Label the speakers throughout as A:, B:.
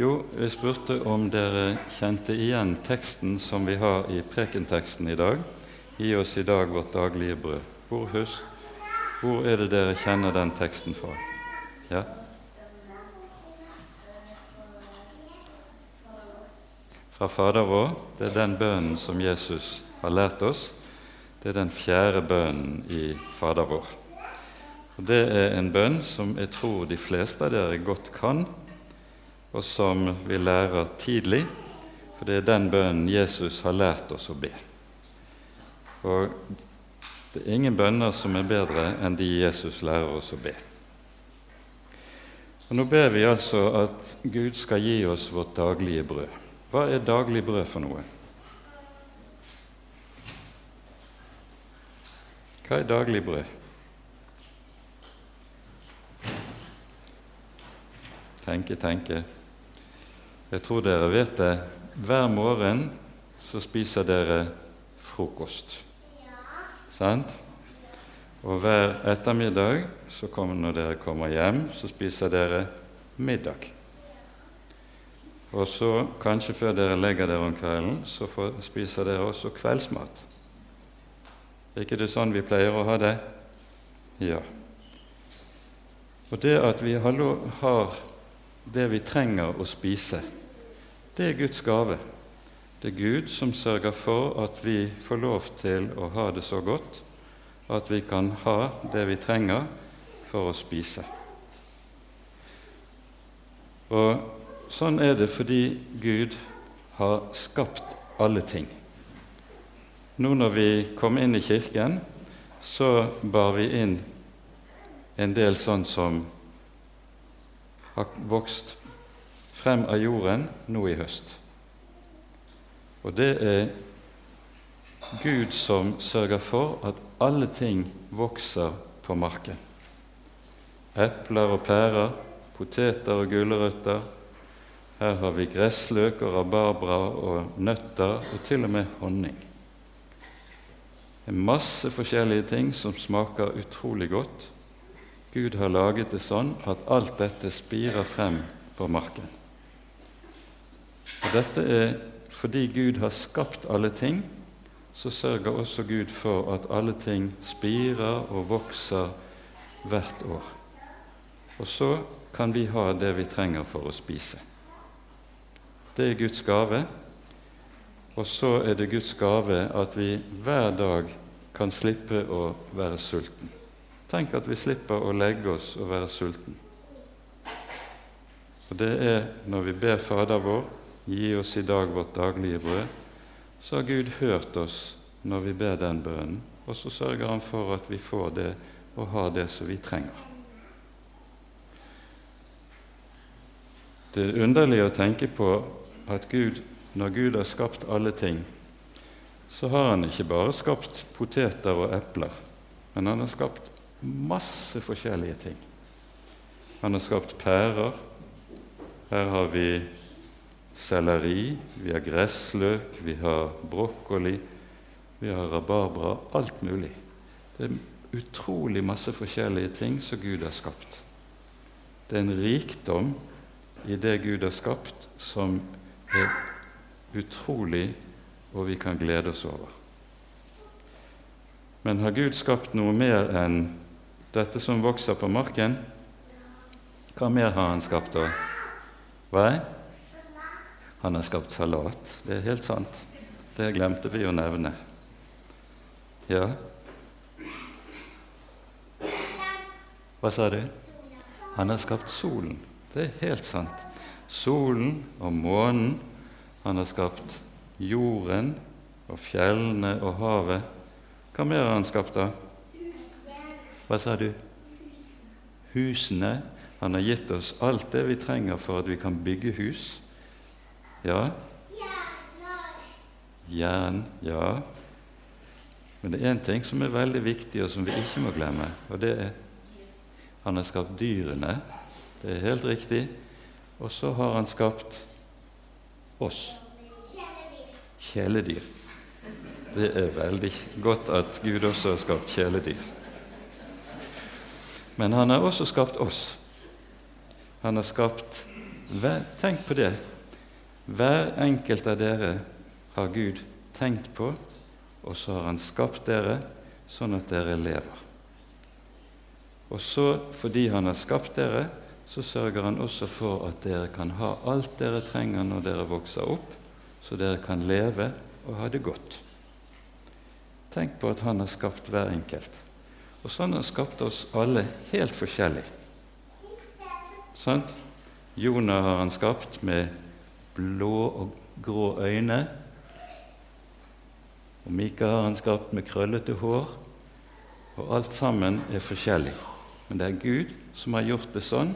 A: Jo, jeg spurte om dere kjente igjen teksten som vi har i prekenteksten i dag. Gi oss i dag vårt daglige brød. Hvor, husk, hvor er det dere kjenner den teksten fra? Ja? Fra Fader vår. Det er den bønnen som Jesus har lært oss. Det er den fjerde bønnen i Fader vår. Og Det er en bønn som jeg tror de fleste av dere godt kan og som vi lærer tidlig, for det er den bønnen Jesus har lært oss å be. Og det er ingen bønner som er bedre enn de Jesus lærer oss å be. Og Nå ber vi altså at Gud skal gi oss vårt daglige brød. Hva er daglig brød for noe? Hva er daglig brød? Tenke, tenke. Jeg tror dere vet det. Hver morgen så spiser dere frokost. Ja. Sant? Og hver ettermiddag så kommer, når dere kommer hjem, så spiser dere middag. Og så, kanskje før dere legger dere om kvelden, så får, spiser dere også kveldsmat. Er ikke det sånn vi pleier å ha det? Ja. Og det at vi har det vi trenger å spise, det er Guds gave. Det er Gud som sørger for at vi får lov til å ha det så godt at vi kan ha det vi trenger for å spise. Og sånn er det fordi Gud har skapt alle ting. Nå når vi kom inn i kirken, så bar vi inn en del sånn som har vokst frem av jorden nå i høst. Og det er Gud som sørger for at alle ting vokser på marken. Epler og pærer, poteter og gulrøtter. Her har vi gressløk og rabarbra og nøtter og til og med honning. Det er masse forskjellige ting som smaker utrolig godt. Gud har laget det sånn at alt dette spirer frem på marken. Og Dette er fordi Gud har skapt alle ting, så sørger også Gud for at alle ting spirer og vokser hvert år. Og så kan vi ha det vi trenger for å spise. Det er Guds gave. Og så er det Guds gave at vi hver dag kan slippe å være sulten. Tenk at vi slipper å legge oss og være sulten. Og det er når vi ber Fader vår Gi oss i dag vårt daglige brød, så har Gud hørt oss når vi ber den bønnen, og så sørger Han for at vi får det og har det som vi trenger. Det er underlig å tenke på at Gud, når Gud har skapt alle ting, så har Han ikke bare skapt poteter og epler, men Han har skapt masse forskjellige ting. Han har skapt pærer. Her har vi selleri, vi har gressløk, vi har brokkoli, vi har rabarbra alt mulig. Det er utrolig masse forskjellige ting som Gud har skapt. Det er en rikdom i det Gud har skapt, som er utrolig, og vi kan glede oss over. Men har Gud skapt noe mer enn dette som vokser på marken? Hva mer har Han skapt da? Hva? Han har skapt salat. Det er helt sant. Det glemte vi å nevne. Ja? Hva sa du? Han har skapt solen. Det er helt sant. Solen og månen. Han har skapt jorden og fjellene og havet. Hva mer har han skapt, da? Hva sa du? Husene. Han har gitt oss alt det vi trenger for at vi kan bygge hus. Ja? Jern. Ja. Men det er én ting som er veldig viktig, og som vi ikke må glemme. Og det er han har skapt dyrene. Det er helt riktig. Og så har han skapt oss. Kjæledyr. Det er veldig godt at Gud også har skapt kjæledyr. Men han har også skapt oss. Han har skapt tenk på det. Hver enkelt av dere har Gud tenkt på, og så har Han skapt dere sånn at dere lever. Og så, fordi Han har skapt dere, så sørger Han også for at dere kan ha alt dere trenger når dere vokser opp, så dere kan leve og ha det godt. Tenk på at Han har skapt hver enkelt. Og sånn har han skapt oss alle helt forskjellig. Sant? Jonah har han skapt med blå og grå øyne. Og Mika har han skapt med krøllete hår. Og alt sammen er forskjellig. Men det er Gud som har gjort det sånn.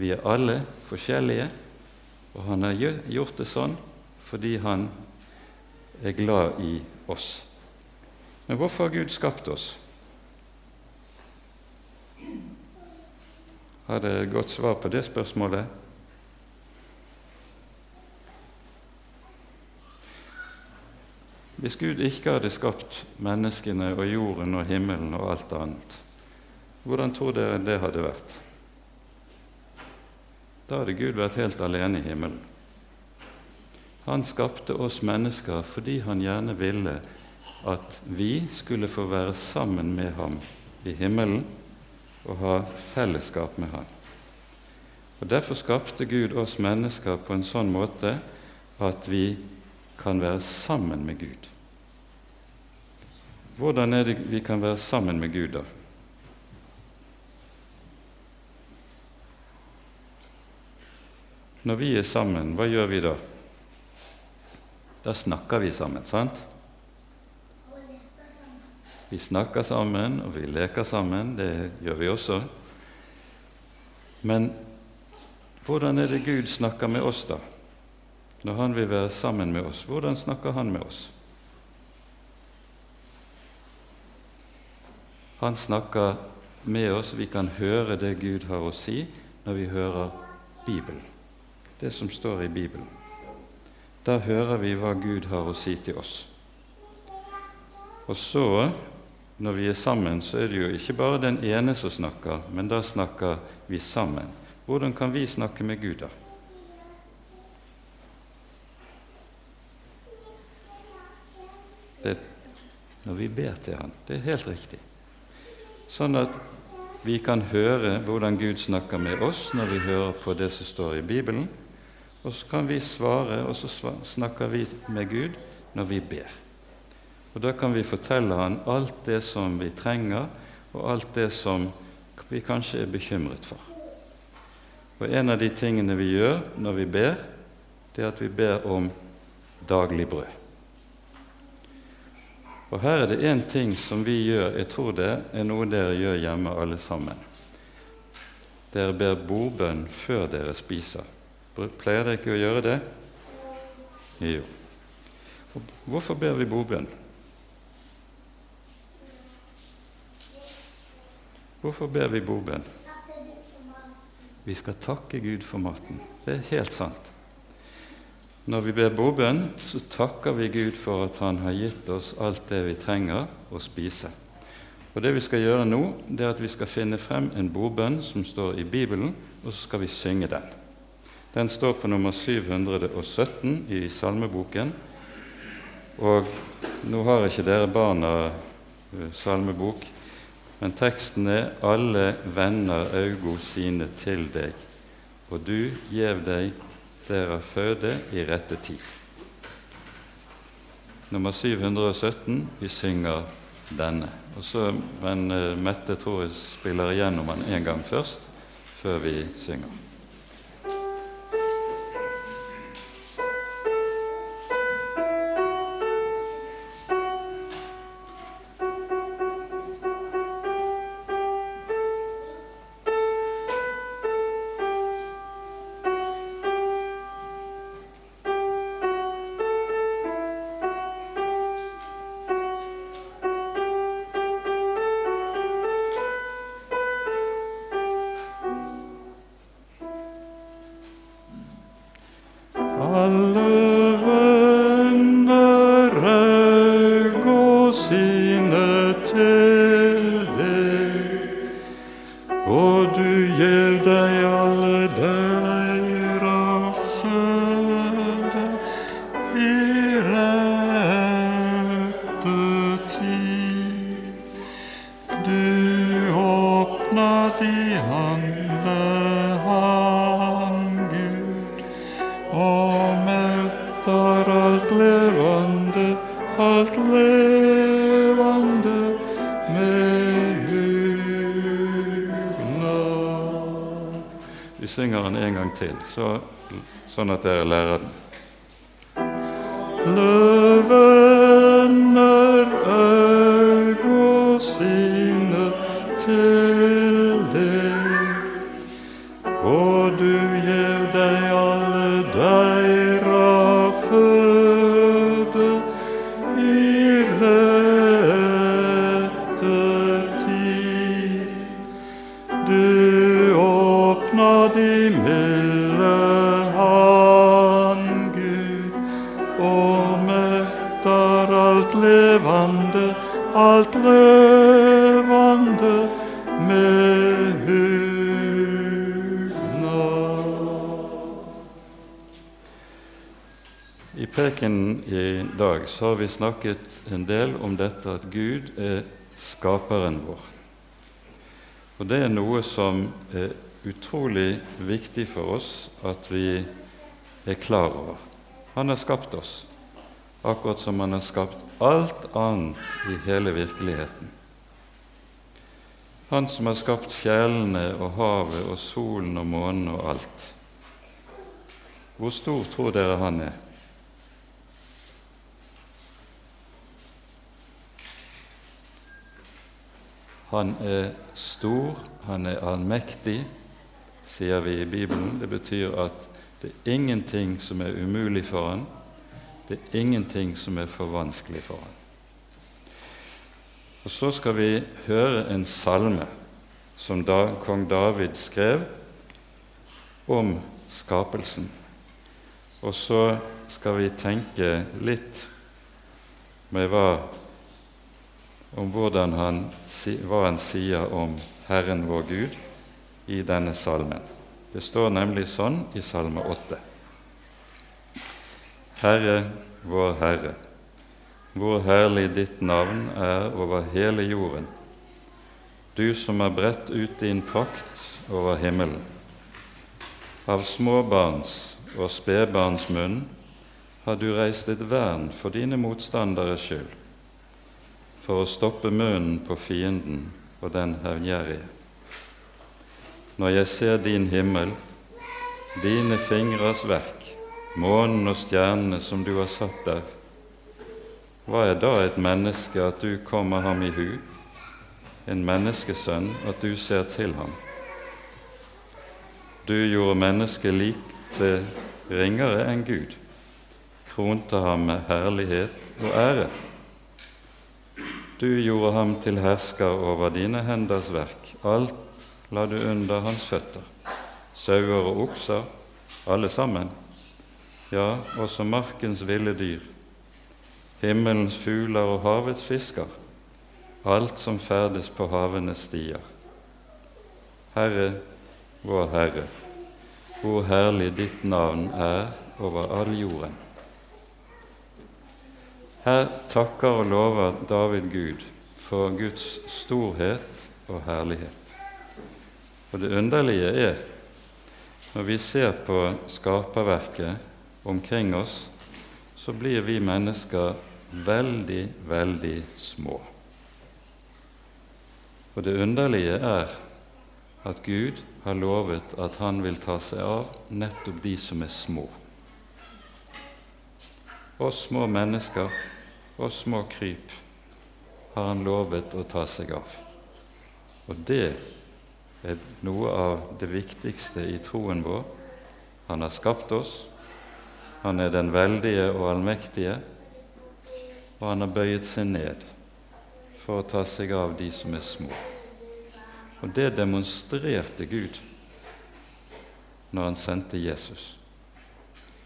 A: Vi er alle forskjellige, og han har gjort det sånn fordi han er glad i oss. Men hvorfor har Gud skapt oss? Har dere godt svar på det spørsmålet? Hvis Gud ikke hadde skapt menneskene og jorden og himmelen og alt annet, hvordan tror dere det hadde vært? Da hadde Gud vært helt alene i himmelen. Han skapte oss mennesker fordi han gjerne ville at vi skulle få være sammen med ham i himmelen og ha fellesskap med Han. Og Derfor skapte Gud oss mennesker på en sånn måte at vi kan være sammen med Gud. Hvordan er det vi kan være sammen med Gud, da? Når vi er sammen, hva gjør vi da? Da snakker vi sammen, sant? Vi snakker sammen, og vi leker sammen. Det gjør vi også. Men hvordan er det Gud snakker med oss, da? Når Han vil være sammen med oss, hvordan snakker Han med oss? Han snakker med oss. Vi kan høre det Gud har å si når vi hører Bibelen, det som står i Bibelen. Da hører vi hva Gud har å si til oss. Og så når vi er sammen, så er det jo ikke bare den ene som snakker, men da snakker vi sammen. Hvordan kan vi snakke med Gud, da? Det, når vi ber til Han. Det er helt riktig. Sånn at vi kan høre hvordan Gud snakker med oss når vi hører på det som står i Bibelen. Og så kan vi svare, og så snakker vi med Gud når vi ber. Og Da kan vi fortelle han alt det som vi trenger, og alt det som vi kanskje er bekymret for. Og En av de tingene vi gjør når vi ber, det er at vi ber om daglig brød. Og Her er det én ting som vi gjør, jeg tror det er noe dere gjør hjemme alle sammen. Dere ber bordbønn før dere spiser. Pleier dere ikke å gjøre det? Jo. Hvorfor ber vi bordbønn? Hvorfor ber vi bobønn? Vi skal takke Gud for maten. Det er helt sant. Når vi ber bobønn, så takker vi Gud for at Han har gitt oss alt det vi trenger å spise. Og Det vi skal gjøre nå, det er at vi skal finne frem en bobønn som står i Bibelen, og så skal vi synge den. Den står på nummer 717 i salmeboken. Og nå har ikke dere barna eh, salmebok, men teksten er 'Alle vender augo sine til deg, og du gjev deg dera føde i rette tid'. Nummer 717. Vi synger denne. Og så, men uh, Mette tror jeg spiller igjennom den en gang først, før vi synger.
B: Og du
A: synger den en gang til, så, sånn at dere lærer den. Løvener øyne sine til så har vi snakket en del om dette at Gud er skaperen vår. Og det er noe som er utrolig viktig for oss at vi er klar over. Han har skapt oss, akkurat som han har skapt alt annet i hele virkeligheten. Han som har skapt fjellene og havet og solen og månen og alt. Hvor stor tror dere han er? Han er stor, han er allmektig, sier vi i Bibelen. Det betyr at det er ingenting som er umulig for han. Det er ingenting som er for vanskelig for han. Og Så skal vi høre en salme som da kong David skrev om skapelsen. Og så skal vi tenke litt med hva om han, hva han sier om Herren vår Gud i denne salmen. Det står nemlig sånn i Salme 8. Herre, vår Herre, hvor herlig ditt navn er over hele jorden, du som har bredt ut din prakt over himmelen. Av småbarns og spedbarns munn har du reist et vern for dine motstanderes skyld for å stoppe munnen på fienden og den hevngjerrige. Når jeg ser din himmel, dine fingres verk, månen og stjernene som du har satt der, hva er da et menneske at du kommer ham i hu, en menneskesønn at du ser til ham? Du gjorde mennesket likte ringere enn Gud, kronte ham med herlighet og ære. Du gjorde ham til hersker over dine henders verk. Alt la du under hans føtter. Sauer og okser, alle sammen. Ja, også markens ville dyr. Himmelens fugler og havets fisker. Alt som ferdes på havenes stier. Herre, vår Herre, hvor herlig ditt navn er over all jorden. Her takker og lover David Gud for Guds storhet og herlighet. Og det underlige er, når vi ser på skaperverket omkring oss, så blir vi mennesker veldig, veldig små. Og det underlige er at Gud har lovet at han vil ta seg av nettopp de som er små. Oss små mennesker og små kryp har han lovet å ta seg av. Og det er noe av det viktigste i troen vår. Han har skapt oss, han er den veldige og allmektige, og han har bøyet seg ned for å ta seg av de som er små. Og det demonstrerte Gud når han sendte Jesus.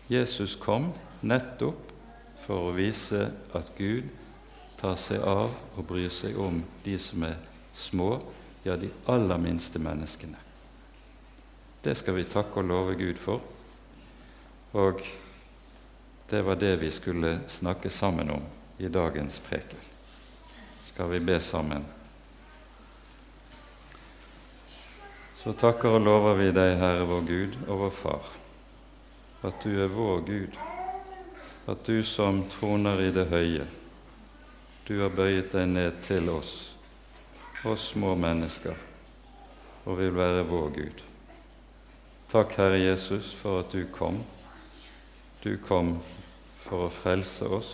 A: Jesus kom nettopp for å vise at Gud tar seg av og bryr seg om de som er små, ja, de aller minste menneskene. Det skal vi takke og love Gud for. Og det var det vi skulle snakke sammen om i dagens preken. Skal vi be sammen? Så takker og lover vi deg, Herre vår Gud og vår Far, at du er vår Gud, at du som troner i det høye, du har bøyet deg ned til oss, oss små mennesker, og vil være vår Gud. Takk, Herre Jesus, for at du kom. Du kom for å frelse oss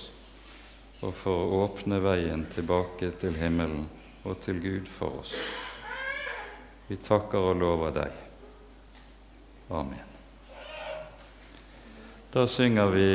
A: og for å åpne veien tilbake til himmelen og til Gud for oss. Vi takker og lover deg. Amen. Da synger vi